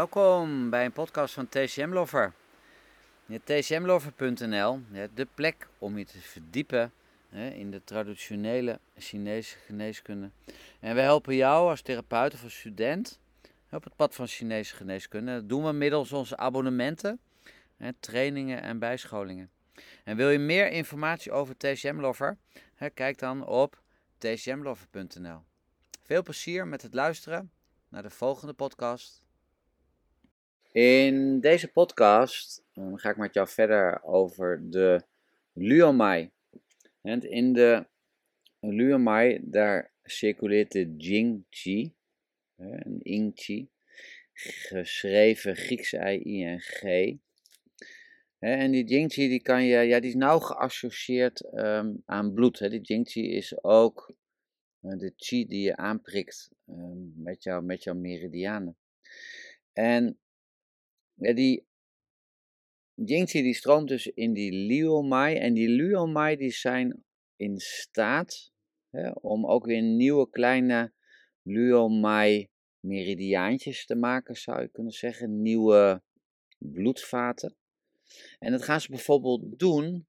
Welkom bij een podcast van TCM Lover. TCMlover.nl, de plek om je te verdiepen in de traditionele Chinese geneeskunde. En we helpen jou als therapeut of als student op het pad van Chinese geneeskunde. Dat doen we middels onze abonnementen, trainingen en bijscholingen. En wil je meer informatie over TCM Lover? Kijk dan op tcmlover.nl. Veel plezier met het luisteren naar de volgende podcast. In deze podcast um, ga ik met jou verder over de Luomai. En in de Luomai, daar circuleert de Jingqi, een Ingqi, geschreven Griekse I-I-N-G. En die Jingqi die kan je, ja, die is nauw geassocieerd um, aan bloed. Hè. Die Jingqi is ook uh, de qi die je aanprikt um, met, jou, met jouw meridianen. En die Jingqi die stroomt dus in die Liuomai. En die Liuomai die zijn in staat hè, om ook weer nieuwe kleine Liuomai meridiaantjes te maken, zou je kunnen zeggen. Nieuwe bloedvaten. En dat gaan ze bijvoorbeeld doen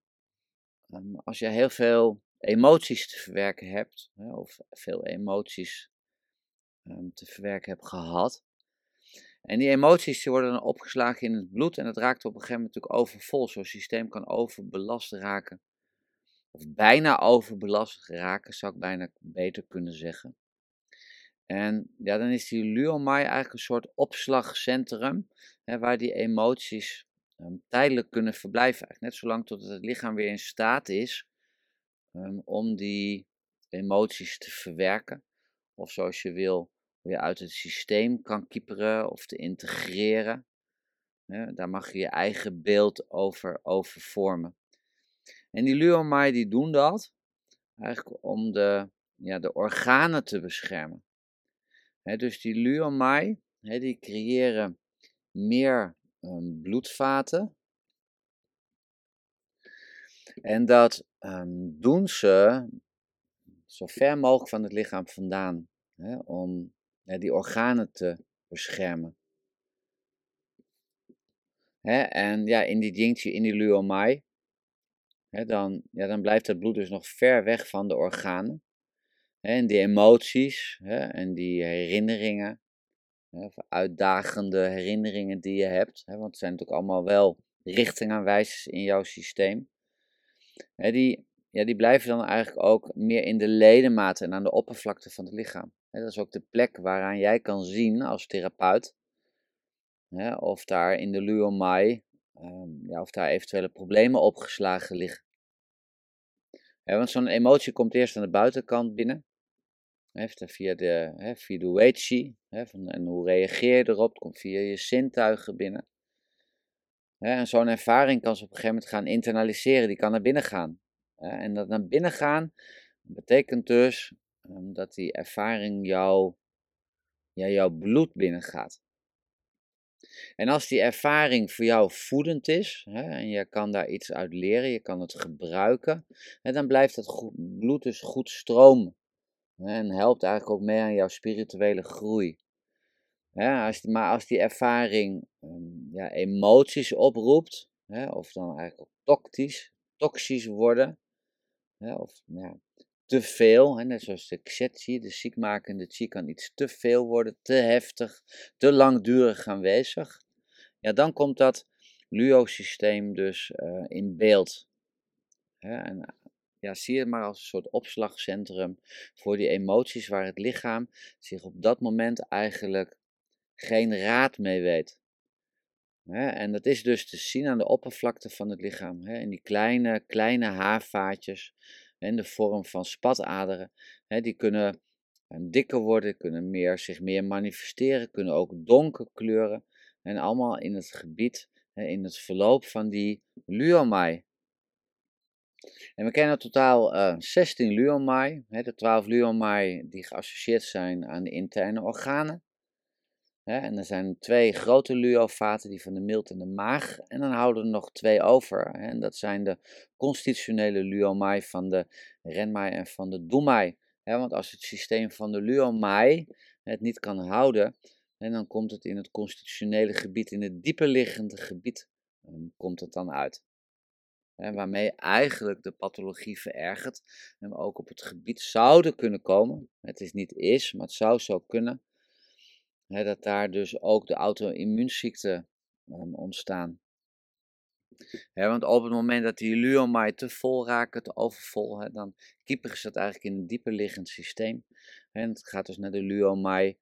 um, als je heel veel emoties te verwerken hebt, of veel emoties um, te verwerken hebt gehad. En die emoties die worden dan opgeslagen in het bloed en het raakt op een gegeven moment natuurlijk overvol. Zo'n systeem kan overbelast raken. Of bijna overbelast raken, zou ik bijna beter kunnen zeggen. En ja, dan is die Luomai eigenlijk een soort opslagcentrum hè, waar die emoties um, tijdelijk kunnen verblijven. Eigenlijk net zolang tot het lichaam weer in staat is um, om die emoties te verwerken. Of zoals je wil, weer uit het systeem kan kieperen of te integreren. daar mag je je eigen beeld over, over vormen. En die Luomai die doen dat eigenlijk om de, ja, de organen te beschermen. dus die Luomai die creëren meer um, bloedvaten. En dat um, doen ze zo ver mogelijk van het lichaam vandaan. om die organen te beschermen. en ja, in die Jingqi, in die Luomai, dan, ja, dan blijft het bloed dus nog ver weg van de organen. en die emoties en die herinneringen, of uitdagende herinneringen die je hebt, want het zijn natuurlijk allemaal wel richtingaanwijzers in jouw systeem, die, ja, die blijven dan eigenlijk ook meer in de ledematen en aan de oppervlakte van het lichaam. Dat is ook de plek waaraan jij kan zien als therapeut of daar in de luomai, um, ja, of daar eventuele problemen opgeslagen liggen. want zo'n emotie komt eerst aan de buitenkant binnen, via de, via de en hoe reageer je erop, komt via je zintuigen binnen. en zo'n ervaring kan ze op een gegeven moment gaan internaliseren, die kan naar binnen gaan. en dat naar binnen gaan betekent dus dat die ervaring jou, ja, jouw bloed binnengaat. En als die ervaring voor jou voedend is, hè, en je kan daar iets uit leren, je kan het gebruiken, hè, dan blijft het bloed dus goed stromen. Hè, en helpt eigenlijk ook mee aan jouw spirituele groei. als maar als die ervaring um, ja, emoties oproept, of dan eigenlijk ook toxisch, toxisch worden, of ja, te veel, hè, net zoals de kshetchi, de ziekmakende chi, kan iets te veel worden, te heftig, te langdurig aanwezig. Ja, dan komt dat luo-systeem dus uh, in beeld. En ja, zie het maar als een soort opslagcentrum voor die emoties waar het lichaam zich op dat moment eigenlijk geen raad mee weet. en dat is dus te zien aan de oppervlakte van het lichaam. in die kleine, kleine haarvaatjes in de vorm van spataderen. Die kunnen eh, dikker worden, kunnen meer, zich meer manifesteren, kunnen ook donker kleuren. En allemaal in het gebied, in het verloop van die luomai. En we kennen totaal uh, 16 luomai, de 12 luomai die geassocieerd zijn aan de interne organen. En er zijn twee grote luovaten, die van de milt en de maag. En dan houden er nog twee over. En dat zijn de constitutionele luomai van de renmai en van de doemai. want als het systeem van de luomai het niet kan houden, En dan komt het in het constitutionele gebied, in het dieper liggende gebied, ehm, komt het dan uit. Hè, waarmee eigenlijk de pathologie verergert. En we ook op het gebied zouden kunnen komen. Het is niet is, maar het zou zo kunnen. Dat daar dus ook de auto-immuunziekten um, ontstaan. want op het moment dat die luomai te vol raken, te overvol, dan kieperen het eigenlijk in een dieper liggend systeem. En het gaat dus naar de luomai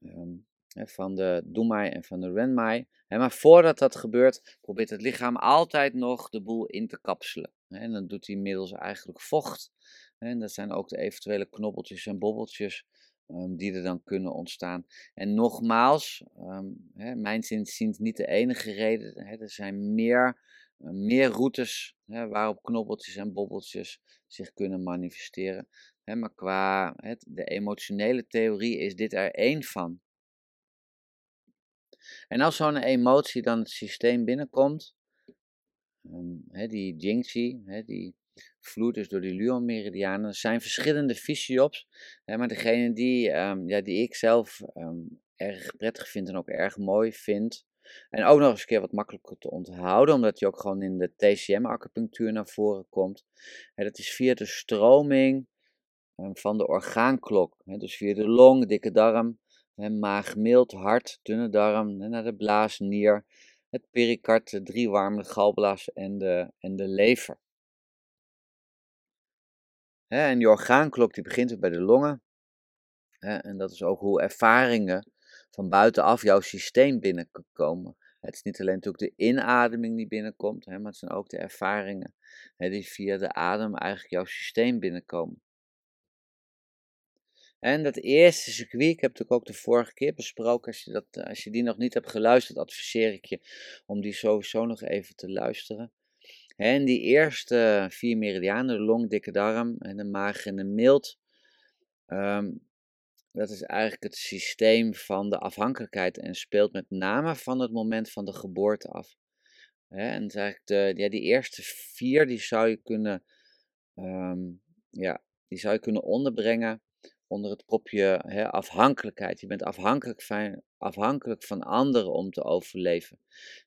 um, van de Doemai en van de Renmai. Maar voordat dat gebeurt, probeert het lichaam altijd nog de boel in te kapselen. En dan doet hij middels eigenlijk vocht. En dat zijn ook de eventuele knobbeltjes en bobbeltjes um, die er dan kunnen ontstaan. En nogmaals, um, hè, mijn zinziens niet de enige reden. Hè, er zijn meer, uh, meer routes hè, waarop knobbeltjes en bobbeltjes zich kunnen manifesteren. Hè, maar qua de emotionele theorie is dit er één van. En als zo'n emotie dan het systeem binnenkomt, hè, die Jingxi, die vloeit dus door die Luo-meridianen. Er zijn verschillende fysiops, hè, maar degene die, um, ja, die ik zelf um, erg prettig vind en ook erg mooi vind, en ook nog eens een keer wat makkelijker te onthouden, omdat die ook gewoon in de TCM-acupunctuur naar voren komt. Dat is via de stroming van de orgaanklok, dus via de long, dikke darm, maag, mild, hart, dunne darm, naar de blaas, nier, het pericard, de driewarm, de galblaas en de, en de lever. En die orgaanklok die begint bij de longen. en dat is ook hoe ervaringen van buitenaf jouw systeem binnenkomen. Het is niet alleen natuurlijk de inademing die binnenkomt, maar het zijn ook de ervaringen die via de adem eigenlijk jouw systeem binnenkomen. En dat eerste circuit, ik heb het ook de vorige keer besproken, als je, dat, eh, als je die nog niet hebt geluisterd, adviseer ik je om die sowieso nog even te luisteren. En die eerste vier meridianen, de long, dikke darm en de maag en de mild, ehm, dat is eigenlijk het systeem van de afhankelijkheid en speelt met name van het moment van de geboorte af. en het eigenlijk de, ja, die eerste vier, die zou je kunnen, ehm, ja, die zou je kunnen onderbrengen onder het kopje afhankelijkheid. Je bent afhankelijk van, afhankelijk van anderen om te overleven.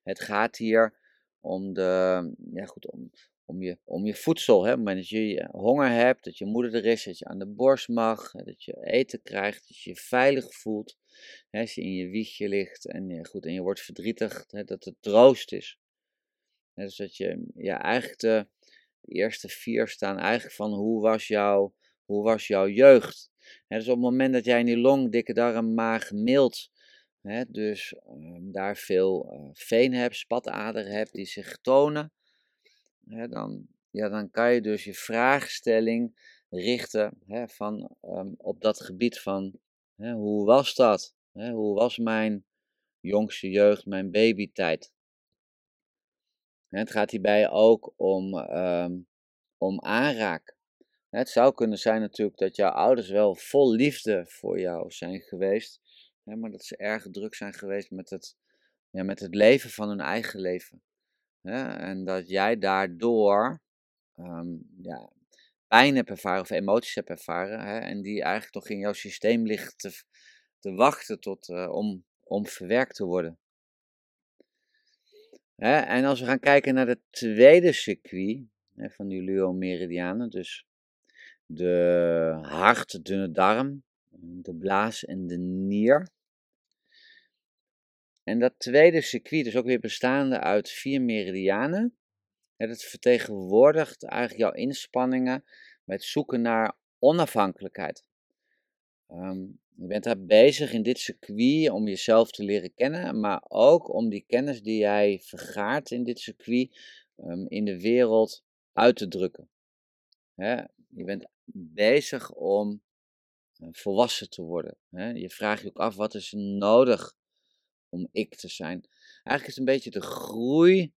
Het gaat hier om, de, ja goed, om, om, je, om je voedsel. Hè. Op het moment dat je honger hebt, dat je moeder er is, dat je aan de borst mag, dat je eten krijgt, dat je je veilig voelt. Hè, als je in je wiegje ligt en, goed, en je wordt verdrietig, hè, dat het troost is. Hè, dus dat je ja, eigenlijk de, eerste vier staan eigenlijk van hoe was jouw, hoe was jouw jeugd? dus op het moment dat jij in die long, dikke darm, maag, mild, dus ehm, daar veel uh, veen hebt, spatader hebt die zich tonen, dan, ja, dan kan je dus je vraagstelling richten van, um, op dat gebied van hoe was dat? hoe was mijn jongste jeugd, mijn babytijd? Het gaat hierbij ook om, um, om aanraak. Het zou kunnen zijn natuurlijk dat jouw ouders wel vol liefde voor jou zijn geweest, maar dat ze erg druk zijn geweest met het, ja, met het leven van hun eigen leven. En dat jij daardoor um, ja, pijn hebt ervaren of emoties hebt ervaren, hè, en die eigenlijk toch in jouw systeem ligt te, te wachten tot, uh, om, om verwerkt te worden. En als we gaan kijken naar het tweede circuit hè, van die Luo-meridianen, dus de hart, dunne darm, de blaas en de nier. En dat tweede circuit is ook weer bestaande uit vier meridianen. Het vertegenwoordigt eigenlijk jouw inspanningen met zoeken naar onafhankelijkheid. Ehm, je bent daar bezig in dit circuit om jezelf te leren kennen, maar ook om die kennis die jij vergaart in dit circuit um, in de wereld uit te drukken. je bent bezig om volwassen te worden. Hè? Je vraagt je ook af, wat is nodig om ik te zijn? Eigenlijk is het een beetje de groei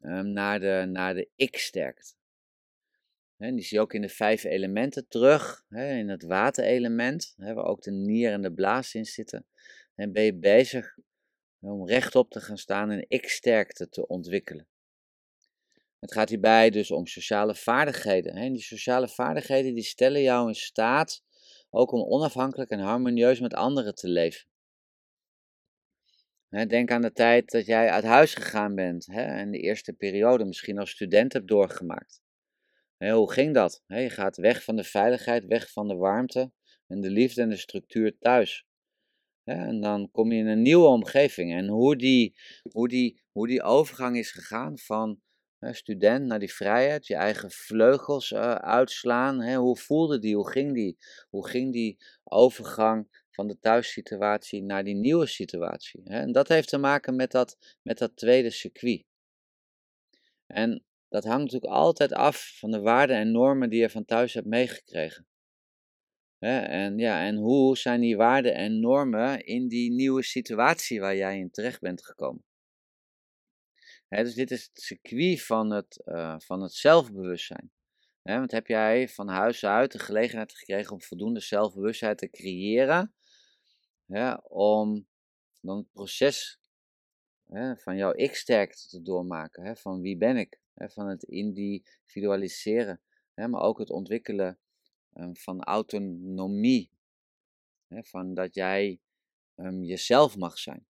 um, naar de, naar de ik-sterkte. Die zie je ook in de vijf elementen terug, hè, in het waterelement, hè, waar ook de nier en de blaas in zitten. En ben je bezig om rechtop te gaan staan en ik-sterkte te ontwikkelen. Het gaat hierbij dus om sociale vaardigheden. En die sociale vaardigheden die stellen jou in staat ook om onafhankelijk en harmonieus met anderen te leven. denk aan de tijd dat jij uit huis gegaan bent hè, en de eerste periode misschien als student hebt doorgemaakt. hoe ging dat? je gaat weg van de veiligheid, weg van de warmte en de liefde en de structuur thuis. en dan kom je in een nieuwe omgeving. En hoe die, hoe die, hoe die overgang is gegaan van student naar die vrijheid, je eigen vleugels uh, uitslaan. Hè? Hoe voelde die? Hoe ging die? Hoe ging die overgang van de thuissituatie naar die nieuwe situatie? Hè? En dat heeft te maken met dat, met dat tweede circuit. En dat hangt natuurlijk altijd af van de waarden en normen die je van thuis hebt meegekregen. En, ja, en hoe zijn die waarden en normen in die nieuwe situatie waar jij in terecht bent gekomen? Dus dit is het circuit van het, uh, van het zelfbewustzijn. want heb jij van huis uit de gelegenheid gekregen om voldoende zelfbewustzijn te creëren, om dan het proces van jouw ik-sterkte te doormaken, van wie ben ik, van het individualiseren, maar ook het ontwikkelen um, van autonomie, van dat jij um, jezelf mag zijn.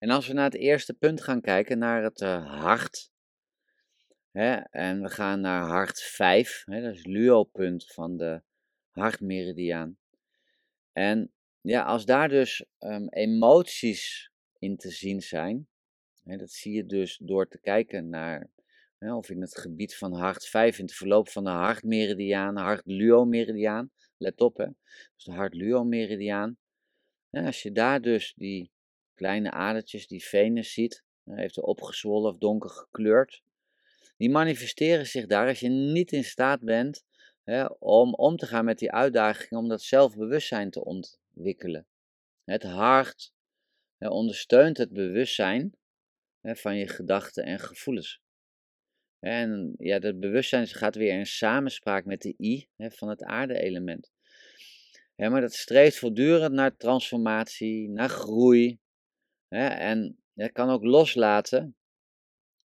En als we naar het eerste punt gaan kijken, naar het uh, hart. Hè, en we gaan naar hart 5, hè, dat is het punt van de hartmeridiaan. En ja, als daar dus um, emoties in te zien zijn, hè, dat zie je dus door te kijken naar, hè, of in het gebied van hart 5, in het verloop van de hartmeridiaan, hart-luo-meridiaan, let op hè, dus de hart-luo-meridiaan. Als je daar dus die kleine adertjes die Venus ziet, heeft er opgezwollen of donker gekleurd. Die manifesteren zich daar als je niet in staat bent hè, om om te gaan met die uitdaging, om dat zelfbewustzijn te ontwikkelen. Het hart hè, ondersteunt het bewustzijn hè, van je gedachten en gevoelens. En ja, dat bewustzijn gaat weer in samenspraak met de I van het aarde-element. maar dat streeft voortdurend naar transformatie, naar groei, en je kan ook loslaten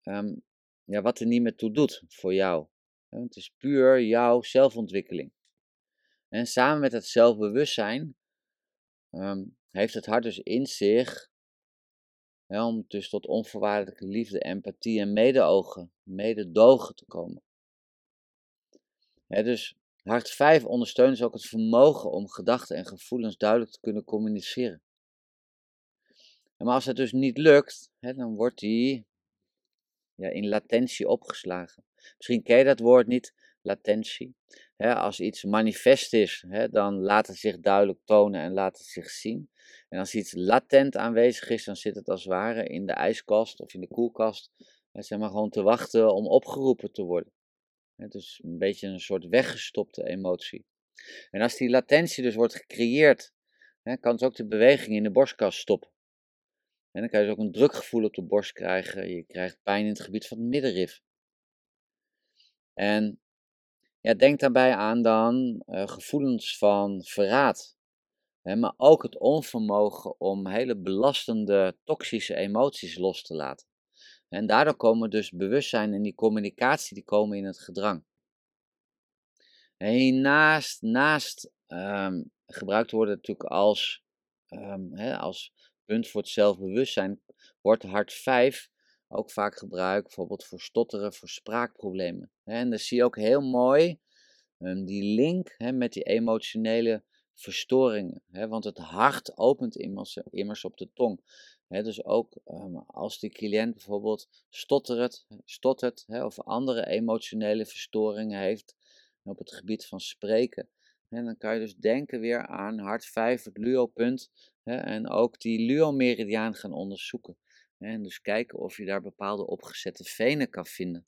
ehm, ja, wat er niet meer toe doet voor jou. het is puur jouw zelfontwikkeling. En samen met het zelfbewustzijn ehm, heeft het hart dus in zich om dus tot onvoorwaardelijke liefde, empathie en medeogen, mededogen te komen. dus hart 5 ondersteunt dus ook het vermogen om gedachten en gevoelens duidelijk te kunnen communiceren. Maar als het dus niet lukt, hè, dan wordt die ja, in latentie opgeslagen. Misschien ken je dat woord niet, latentie. Als iets manifest is, hè, dan laat het zich duidelijk tonen en laat het zich zien. En als iets latent aanwezig is, dan zit het als het ware in de ijskast of in de koelkast. Zeg maar gewoon te wachten om opgeroepen te worden. Het is een beetje een soort weggestopte emotie. En als die latentie dus wordt gecreëerd, kan het ook de beweging in de borstkas stoppen. En dan kan je dus ook een drukgevoel op de borst krijgen. Je krijgt pijn in het gebied van het middenrif. En ja, denk daarbij aan dan uh, gevoelens van verraad. Hè, maar ook het onvermogen om hele belastende, toxische emoties los te laten. En daardoor komen dus bewustzijn en die communicatie die komen in het gedrang. En naast, um, gebruikt worden natuurlijk als, hè, als punt voor het zelfbewustzijn wordt hart 5 ook vaak gebruikt, bijvoorbeeld voor stotteren, voor spraakproblemen. En dan zie je ook heel mooi um, die link met die emotionele verstoringen. Want het hart opent immers, op de tong. Dus ook um, als die cliënt bijvoorbeeld stottert, stottert of andere emotionele verstoringen heeft op het gebied van spreken. En dan kan je dus denken weer aan hart 5, het luo-punt, en ook die luo-meridiaan gaan onderzoeken. En dus kijken of je daar bepaalde opgezette venen kan vinden.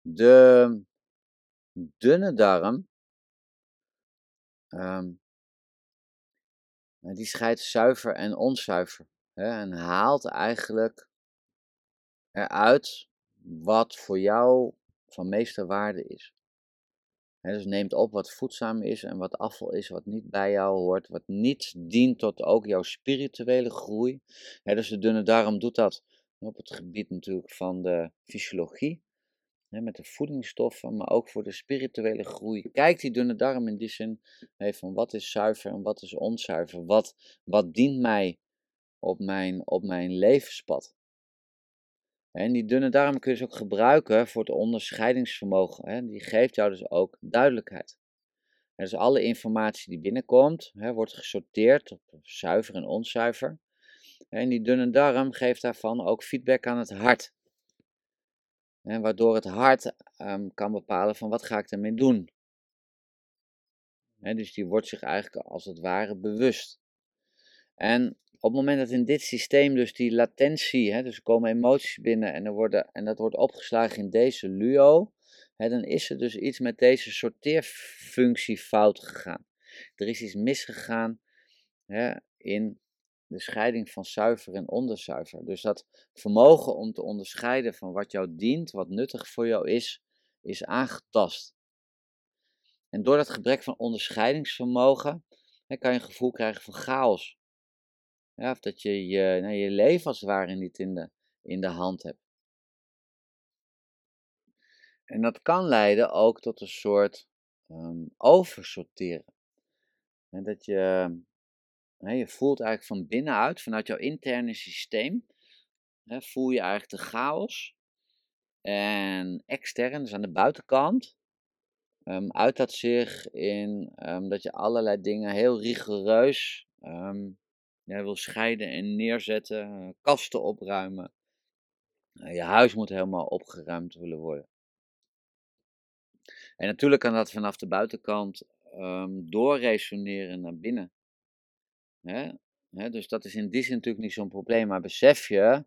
De dunne darm, um, die scheidt zuiver en onzuiver. Hè, en haalt eigenlijk eruit wat voor jou van meeste waarde is dus neemt op wat voedzaam is en wat afval is, wat niet bij jou hoort, wat niet dient tot ook jouw spirituele groei. dus de dunne darm doet dat op het gebied natuurlijk van de fysiologie. met de voedingsstoffen, maar ook voor de spirituele groei. Kijk die dunne darm in die zin van wat is zuiver en wat is onzuiver. Wat, wat dient mij op mijn, op mijn levenspad. En die dunne darm kun je dus ook gebruiken voor het onderscheidingsvermogen. Die geeft jou dus ook duidelijkheid. Dus alle informatie die binnenkomt, wordt gesorteerd op zuiver en onzuiver. En die dunne darm geeft daarvan ook feedback aan het hart. Waardoor het hart um, kan bepalen van wat ga ik ermee doen. dus die wordt zich eigenlijk als het ware bewust. En op het moment dat in dit systeem dus die latentie, hè, dus er komen emoties binnen en, worden, en dat wordt opgeslagen in deze LUO, hè, dan is er dus iets met deze sorteerfunctie fout gegaan. Er is iets misgegaan hè, in de scheiding van zuiver en onderzuiver. Dus dat vermogen om te onderscheiden van wat jou dient, wat nuttig voor jou is, is aangetast. En door dat gebrek van onderscheidingsvermogen hè, kan je een gevoel krijgen van chaos. Of dat je je, nou, je leven als het ware niet in de, in de hand hebt. En dat kan leiden ook tot een soort um, oversorteren. En dat je, je voelt eigenlijk van binnenuit, vanuit jouw interne systeem, voel je eigenlijk de chaos. En extern, dus aan de buitenkant, um, uit dat zich in um, dat je allerlei dingen heel rigoureus ja, wil scheiden en neerzetten, eh, kasten opruimen. Uh, je huis moet helemaal opgeruimd willen worden. En natuurlijk kan dat vanaf de buitenkant um, doorresoneren naar binnen. Dus dat is in die zin natuurlijk niet zo'n probleem, maar besef je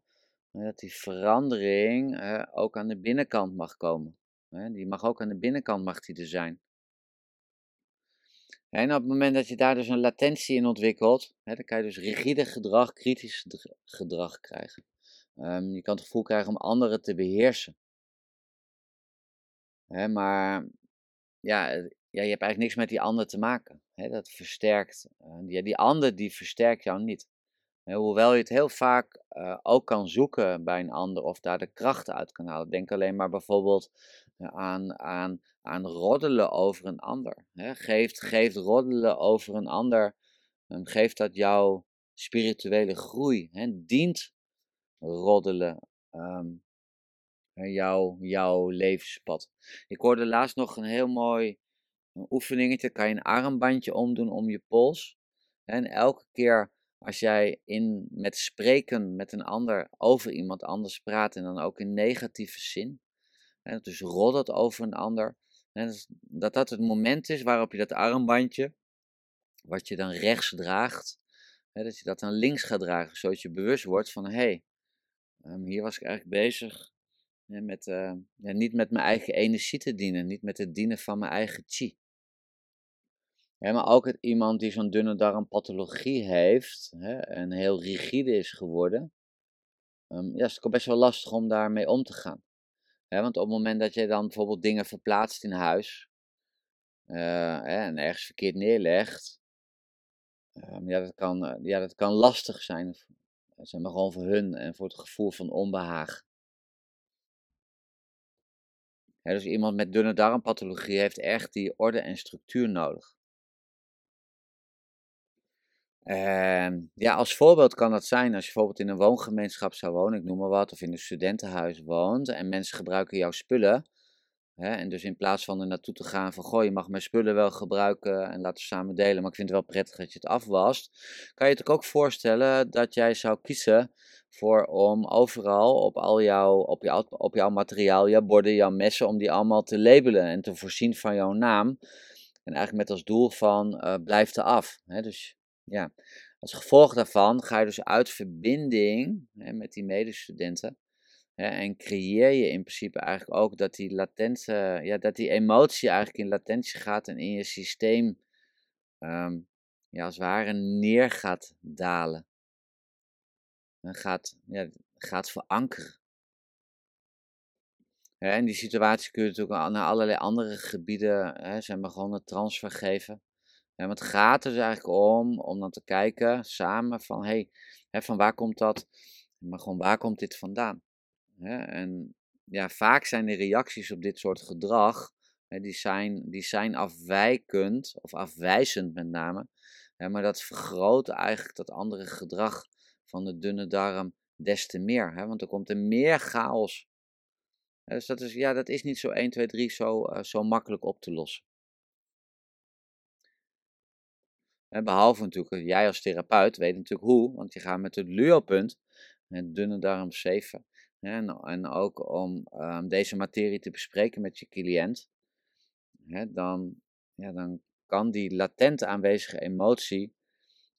dat die verandering ook aan de binnenkant mag komen. Die mag ook aan de binnenkant mag die er zijn. En op het moment dat je daar dus een latentie in ontwikkelt, hè, dan kan je dus rigide gedrag, kritisch gedrag krijgen. Um, je kan het gevoel krijgen om anderen te beheersen. Hè, maar ja, ja, je hebt eigenlijk niks met die ander te maken. Hè, dat versterkt. Die, die ander die versterkt jou niet. Hoewel je het heel vaak uh, ook kan zoeken bij een ander of daar de krachten uit kan halen. Denk alleen maar bijvoorbeeld aan, aan, aan roddelen over een ander. Hè. Geeft, geeft roddelen over een ander, geeft dat jouw spirituele groei. Hè. Dient roddelen um, jouw, jouw levenspad. Ik hoorde laatst nog een heel mooi oefeningetje. Kan je een armbandje omdoen om je pols. En elke keer als jij in, met spreken met een ander over iemand anders praat en dan ook in negatieve zin, dus roddelt over een ander. En dat dat het moment is waarop je dat armbandje, wat je dan rechts draagt, hè, dat je dat dan links gaat dragen, zodat je bewust wordt van hé, hey, um, hier was ik eigenlijk bezig hè, met, uh, ja, niet met mijn eigen energie te dienen, niet met het dienen van mijn eigen chi. Maar ook het, iemand die zo'n dunne darmpathologie heeft hè, en heel rigide is geworden, um, ja, is het ook best wel lastig om daarmee om te gaan want op het moment dat je dan bijvoorbeeld dingen verplaatst in huis uh, en ergens verkeerd neerlegt, um, ja, dat kan, uh, ja, dat kan lastig zijn. Zeg maar gewoon voor hun en voor het gevoel van onbehagen. Ja, dus iemand met dunne darmpathologie heeft echt die orde en structuur nodig. En ja, als voorbeeld kan dat zijn als je bijvoorbeeld in een woongemeenschap zou wonen, ik noem maar wat, of in een studentenhuis woont en mensen gebruiken jouw spullen. Hè, en dus in plaats van er naartoe te gaan van, goh, je mag mijn spullen wel gebruiken en laten samen delen, maar ik vind het wel prettig dat je het afwast. Kan je het ook voorstellen dat jij zou kiezen voor om overal op al jouw, op jouw, op jouw materiaal, jouw borden, jouw messen, om die allemaal te labelen en te voorzien van jouw naam. En eigenlijk met als doel van, uh, blijf er af. Hè, dus ja, als gevolg daarvan ga je dus uit verbinding hè, met die medestudenten. Hè, en creëer je in principe eigenlijk ook dat die latente, ja, dat die emotie eigenlijk in latentie gaat en in je systeem, um, ja, als het ware neer gaat dalen. En gaat, ja, gaat verankeren. Hè, en die situatie kun je natuurlijk naar allerlei andere gebieden, hè, zijn een transfer geven. Want het gaat er dus eigenlijk om, om dan te kijken samen van, hey, van waar komt dat, maar gewoon waar komt dit vandaan? Hè? En ja, vaak zijn de reacties op dit soort gedrag, hè, die, zijn, die zijn afwijkend, of afwijzend met name. Hè, maar dat vergroot eigenlijk dat andere gedrag van de dunne darm des te meer. Hè, want er komt er meer chaos. dus dat is, ja, dat is niet zo 1, 2, 3 zo, uh, zo makkelijk op te lossen. Behalve natuurlijk, jij als therapeut weet natuurlijk hoe, want je gaat met het luopunt, het dunne darm 7, en, ook om um, deze materie te bespreken met je cliënt, dan, ja, dan kan die latent aanwezige emotie,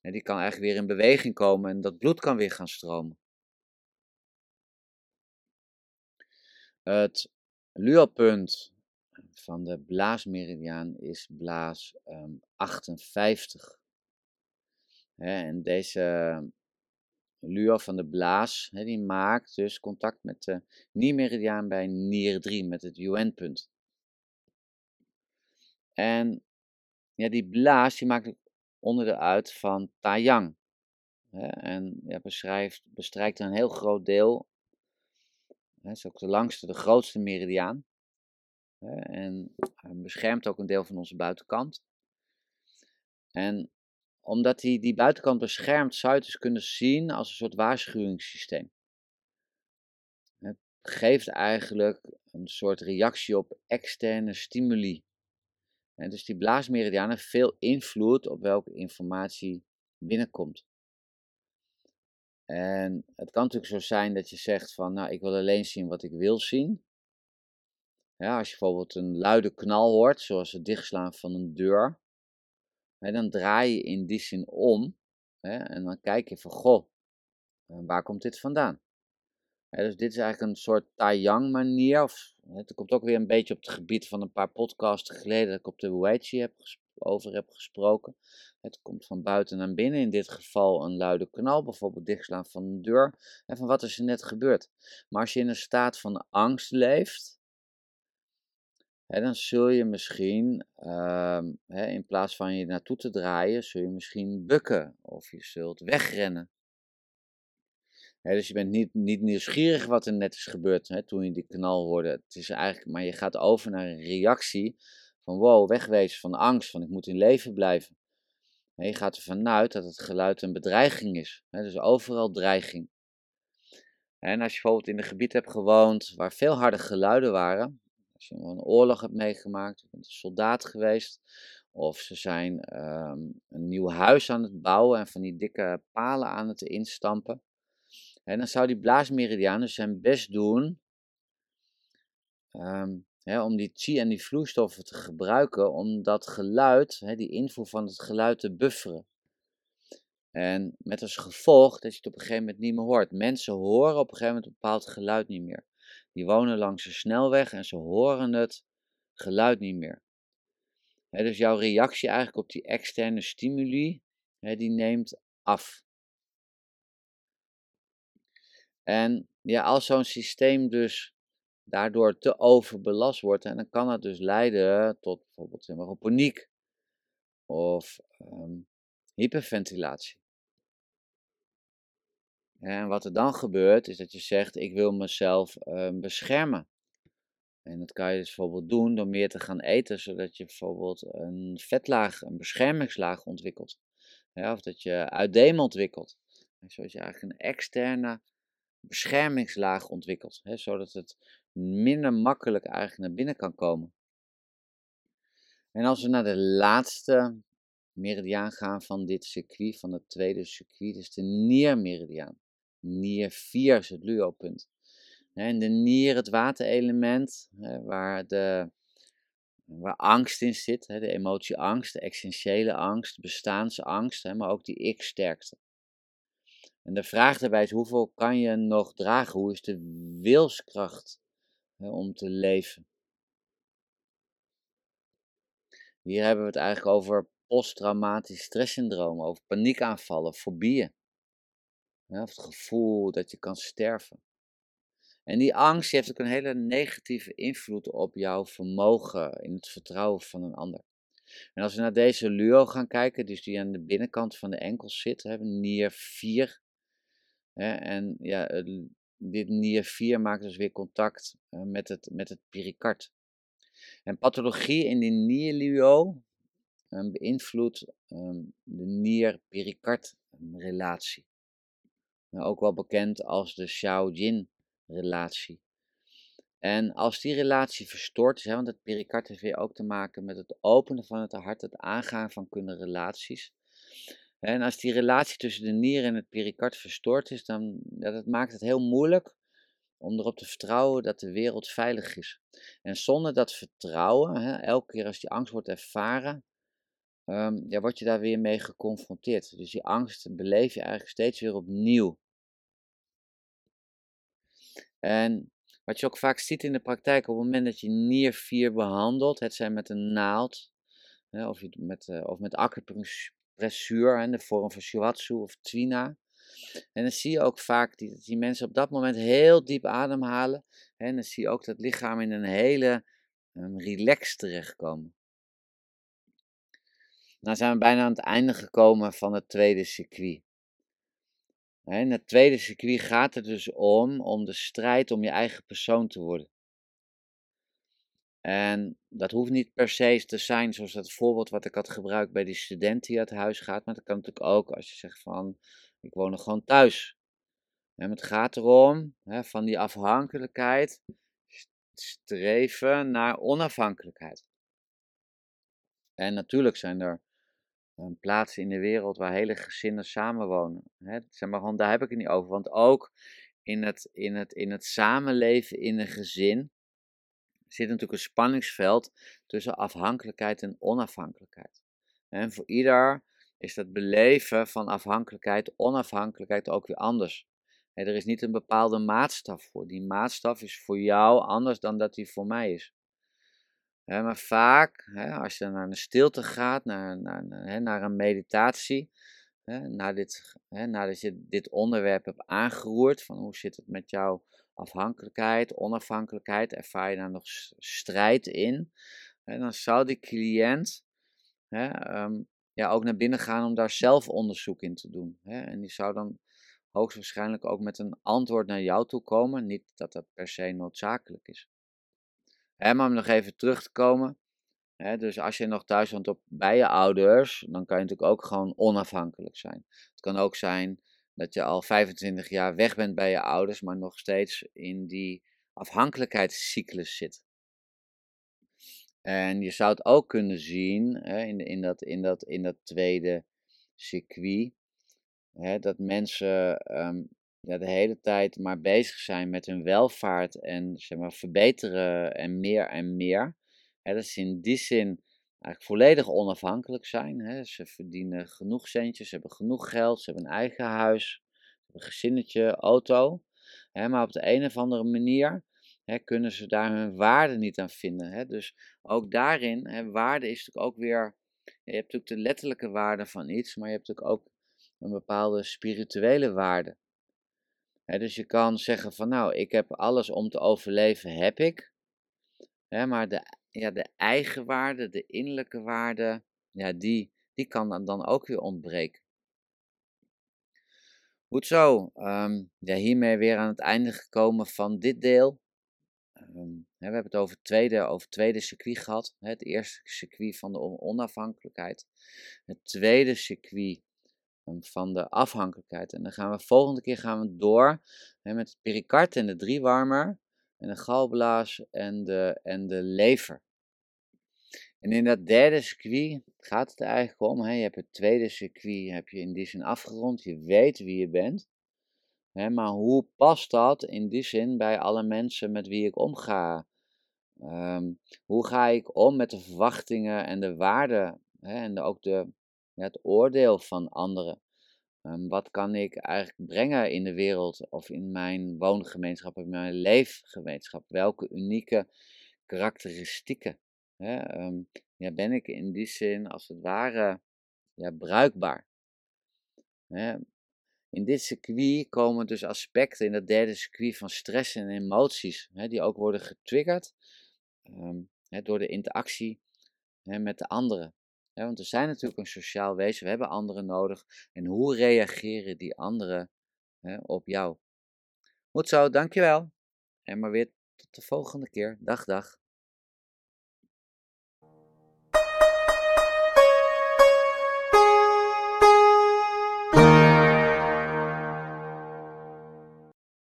die kan eigenlijk weer in beweging komen en dat bloed kan weer gaan stromen. Het luopunt van de blaasmeridiaan is blaas um, ehm, 58. En deze Luo van de Blaas, die maakt dus contact met de niermeridiaan bij nier 3, met het UN-punt. En ja, die blaas die maakt onderdeel uit van Taiyang. En beschrijft, bestrijkt een heel groot deel. Het is ook de langste, de grootste meridiaan. En beschermt ook een deel van onze buitenkant. En omdat hij die buitenkant beschermt, zou je het dus kunnen zien als een soort waarschuwingssysteem. Het geeft eigenlijk een soort reactie op externe stimuli. En dus die blaasmeridiaan heeft veel invloed op welke informatie binnenkomt. En het kan natuurlijk zo zijn dat je zegt van, nou, ik wil alleen zien wat ik wil zien. Ja, als je bijvoorbeeld een luide knal hoort, zoals het dichtslaan van een deur, dan draai je in die zin om en dan kijk je van, goh, eh, waar komt dit vandaan? dus dit is eigenlijk een soort Taiyang manier, of het komt ook weer een beetje op het gebied van een paar podcasts geleden dat ik op de Weichi heb over heb gesproken. Het komt van buiten naar binnen, in dit geval een luide knal, bijvoorbeeld dichtslaan van een deur. En van wat is er net gebeurd? Maar als je in een staat van angst leeft, dan zul je misschien, ehm, in plaats van je naartoe te draaien, zul je misschien bukken of je zult wegrennen. dus je bent niet, niet nieuwsgierig wat er net is gebeurd toen je die knal hoorde. Het is eigenlijk, maar je gaat over naar een reactie van wow, wegwezen van angst, van ik moet in leven blijven. je gaat ervan uit dat het geluid een bedreiging is. dus overal dreiging. En als je bijvoorbeeld in een gebied hebt gewoond waar veel harde geluiden waren, als je een oorlog hebt meegemaakt, je bent een soldaat geweest, of ze zijn ehm, een nieuw huis aan het bouwen en van die dikke palen aan het instampen. En dan zou die blaasmeridiaan dus zijn best doen um, om die chi en die vloeistoffen te gebruiken om dat geluid, die invoer van het geluid te bufferen. En met als gevolg dat je het op een gegeven moment niet meer hoort. Mensen horen op een gegeven moment een bepaald geluid niet meer. Die wonen langs de snelweg en ze horen het geluid niet meer. dus jouw reactie eigenlijk op die externe stimuli, die neemt af. En ja, als zo'n systeem dus daardoor te overbelast wordt, en dan kan dat dus leiden tot bijvoorbeeld paniek of ehm, hyperventilatie. En wat er dan gebeurt, is dat je zegt: Ik wil mezelf uh, beschermen. En dat kan je dus bijvoorbeeld doen door meer te gaan eten, zodat je bijvoorbeeld een vetlaag, een beschermingslaag ontwikkelt. Of dat je uitdeem ontwikkelt. Zodat je eigenlijk een externe beschermingslaag ontwikkelt, hè, zodat het minder makkelijk eigenlijk naar binnen kan komen. En als we naar de laatste meridiaan gaan van dit circuit, van het tweede circuit, is de niermeridiaan. Nier 4 is het luopunt. En de nier, het waterelement, waar, de, waar angst in zit, de emotie angst, de essentiële angst, bestaansangst, maar ook die ik-sterkte. En de vraag daarbij is, hoeveel kan je nog dragen? Hoe is de wilskracht om te leven? Hier hebben we het eigenlijk over posttraumatisch stresssyndroom, over paniekaanvallen, fobieën. Of het gevoel dat je kan sterven. En die angst heeft ook een hele negatieve invloed op jouw vermogen in het vertrouwen van een ander. En als we naar deze luo gaan kijken, dus die aan de binnenkant van de enkels zit, hebben nier 4. Hè, en ja, dit nier 4 maakt dus weer contact met, het, met het pericard. En pathologie in die nierluo um, beïnvloedt um, de nier-pericard relatie. Nou, ook wel bekend als de Xiao-Jin relatie. En als die relatie verstoord is, hè, want het pericard heeft weer ook te maken met het openen van het hart, het aangaan van kunnen relaties. En als die relatie tussen de nier en het pericard verstoord is, dan ja, dat maakt het heel moeilijk om erop te vertrouwen dat de wereld veilig is. En zonder dat vertrouwen, hè, elke keer als die angst wordt ervaren, um, ja, word je daar weer mee geconfronteerd. Dus die angst beleef je eigenlijk steeds weer opnieuw. En wat je ook vaak ziet in de praktijk, op het moment dat je nier 4 behandelt, het zijn met een naald, hè, of, met, uh, of met acupressuur in de vorm van shiatsu of twina. En dan zie je ook vaak die, die mensen op dat moment heel diep ademhalen. Hè, en dan zie je ook dat lichaam in een hele um, relax terechtkomen. Nou zijn we bijna aan het einde gekomen van het tweede circuit. In het tweede circuit gaat het dus om, om de strijd om je eigen persoon te worden. En dat hoeft niet per se te zijn zoals dat voorbeeld wat ik had gebruikt bij die student die uit huis gaat. Maar dat kan natuurlijk ook als je zegt van, ik woon nog gewoon thuis. Het gaat erom, hè, van die afhankelijkheid, streven naar onafhankelijkheid. En natuurlijk zijn er een plaatsen in de wereld waar hele gezinnen samenwonen. Hè? Zeg maar gewoon, daar heb ik het niet over. Want ook in het, in, het, in het samenleven in een gezin zit natuurlijk een spanningsveld tussen afhankelijkheid en onafhankelijkheid. En voor ieder is dat beleven van afhankelijkheid, onafhankelijkheid ook weer anders. er is niet een bepaalde maatstaf voor. Die maatstaf is voor jou anders dan dat die voor mij is maar vaak, als je naar een stilte gaat, naar, naar, naar een meditatie, na dit, nadat je dit onderwerp hebt aangeroerd, van hoe zit het met jouw afhankelijkheid, onafhankelijkheid, ervaar je daar nog strijd in, dan zou die cliënt ehm, ja, ook naar binnen gaan om daar zelf onderzoek in te doen. En die zou dan hoogstwaarschijnlijk ook met een antwoord naar jou toe komen, niet dat dat per se noodzakelijk is. Maar om nog even terug te komen. Hè, dus als je nog thuis woont op, bij je ouders, dan kan je natuurlijk ook gewoon onafhankelijk zijn. Het kan ook zijn dat je al 25 jaar weg bent bij je ouders, maar nog steeds in die afhankelijkheidscyclus zit. En je zou het ook kunnen zien hè, in, in, dat, in, dat, in dat tweede circuit, hè, dat mensen um, ja, de hele tijd maar bezig zijn met hun welvaart en zeg maar, verbeteren en meer en meer. Dat ze in die zin eigenlijk volledig onafhankelijk zijn. Hè. Ze verdienen genoeg centjes, ze hebben genoeg geld, ze hebben een eigen huis, een gezinnetje, auto. Hè, maar op de een of andere manier hè, kunnen ze daar hun waarde niet aan vinden. Hè. Dus ook daarin, hè, waarde is natuurlijk ook weer. Je hebt natuurlijk de letterlijke waarde van iets, maar je hebt natuurlijk ook een bepaalde spirituele waarde dus je kan zeggen van nou, ik heb alles om te overleven, heb ik. maar de, ja, de eigen waarde, de innerlijke waarde, ja, die, die kan dan, ook weer ontbreken. Goed zo, um, ja, hiermee weer aan het einde gekomen van dit deel. Um, we hebben het over het tweede, over tweede circuit gehad. Het eerste circuit van de onafhankelijkheid. Het tweede circuit van de afhankelijkheid. En dan gaan we volgende keer gaan we door hè, met het pericard en de driewarmer en de galblaas en de, en de lever. En in dat derde circuit gaat het eigenlijk om, hè, je hebt het tweede circuit heb je in die zin afgerond, je weet wie je bent. Hè, maar hoe past dat in die zin bij alle mensen met wie ik omga? Um, hoe ga ik om met de verwachtingen en de waarden en ook de, het oordeel van anderen. Um, wat kan ik eigenlijk brengen in de wereld of in mijn woongemeenschap, in mijn leefgemeenschap? Welke unieke karakteristieken hè, um, ja, ben ik in die zin als het ware ja, bruikbaar? Hè? In dit circuit komen dus aspecten in dat derde circuit van stress en emoties, hè, die ook worden getriggerd um, hè, door de interactie hè, met de anderen want we zijn natuurlijk een sociaal wezen, we hebben anderen nodig. En hoe reageren die anderen op jou? Goed zo, dankjewel. En maar weer tot de volgende keer. Dag, dag.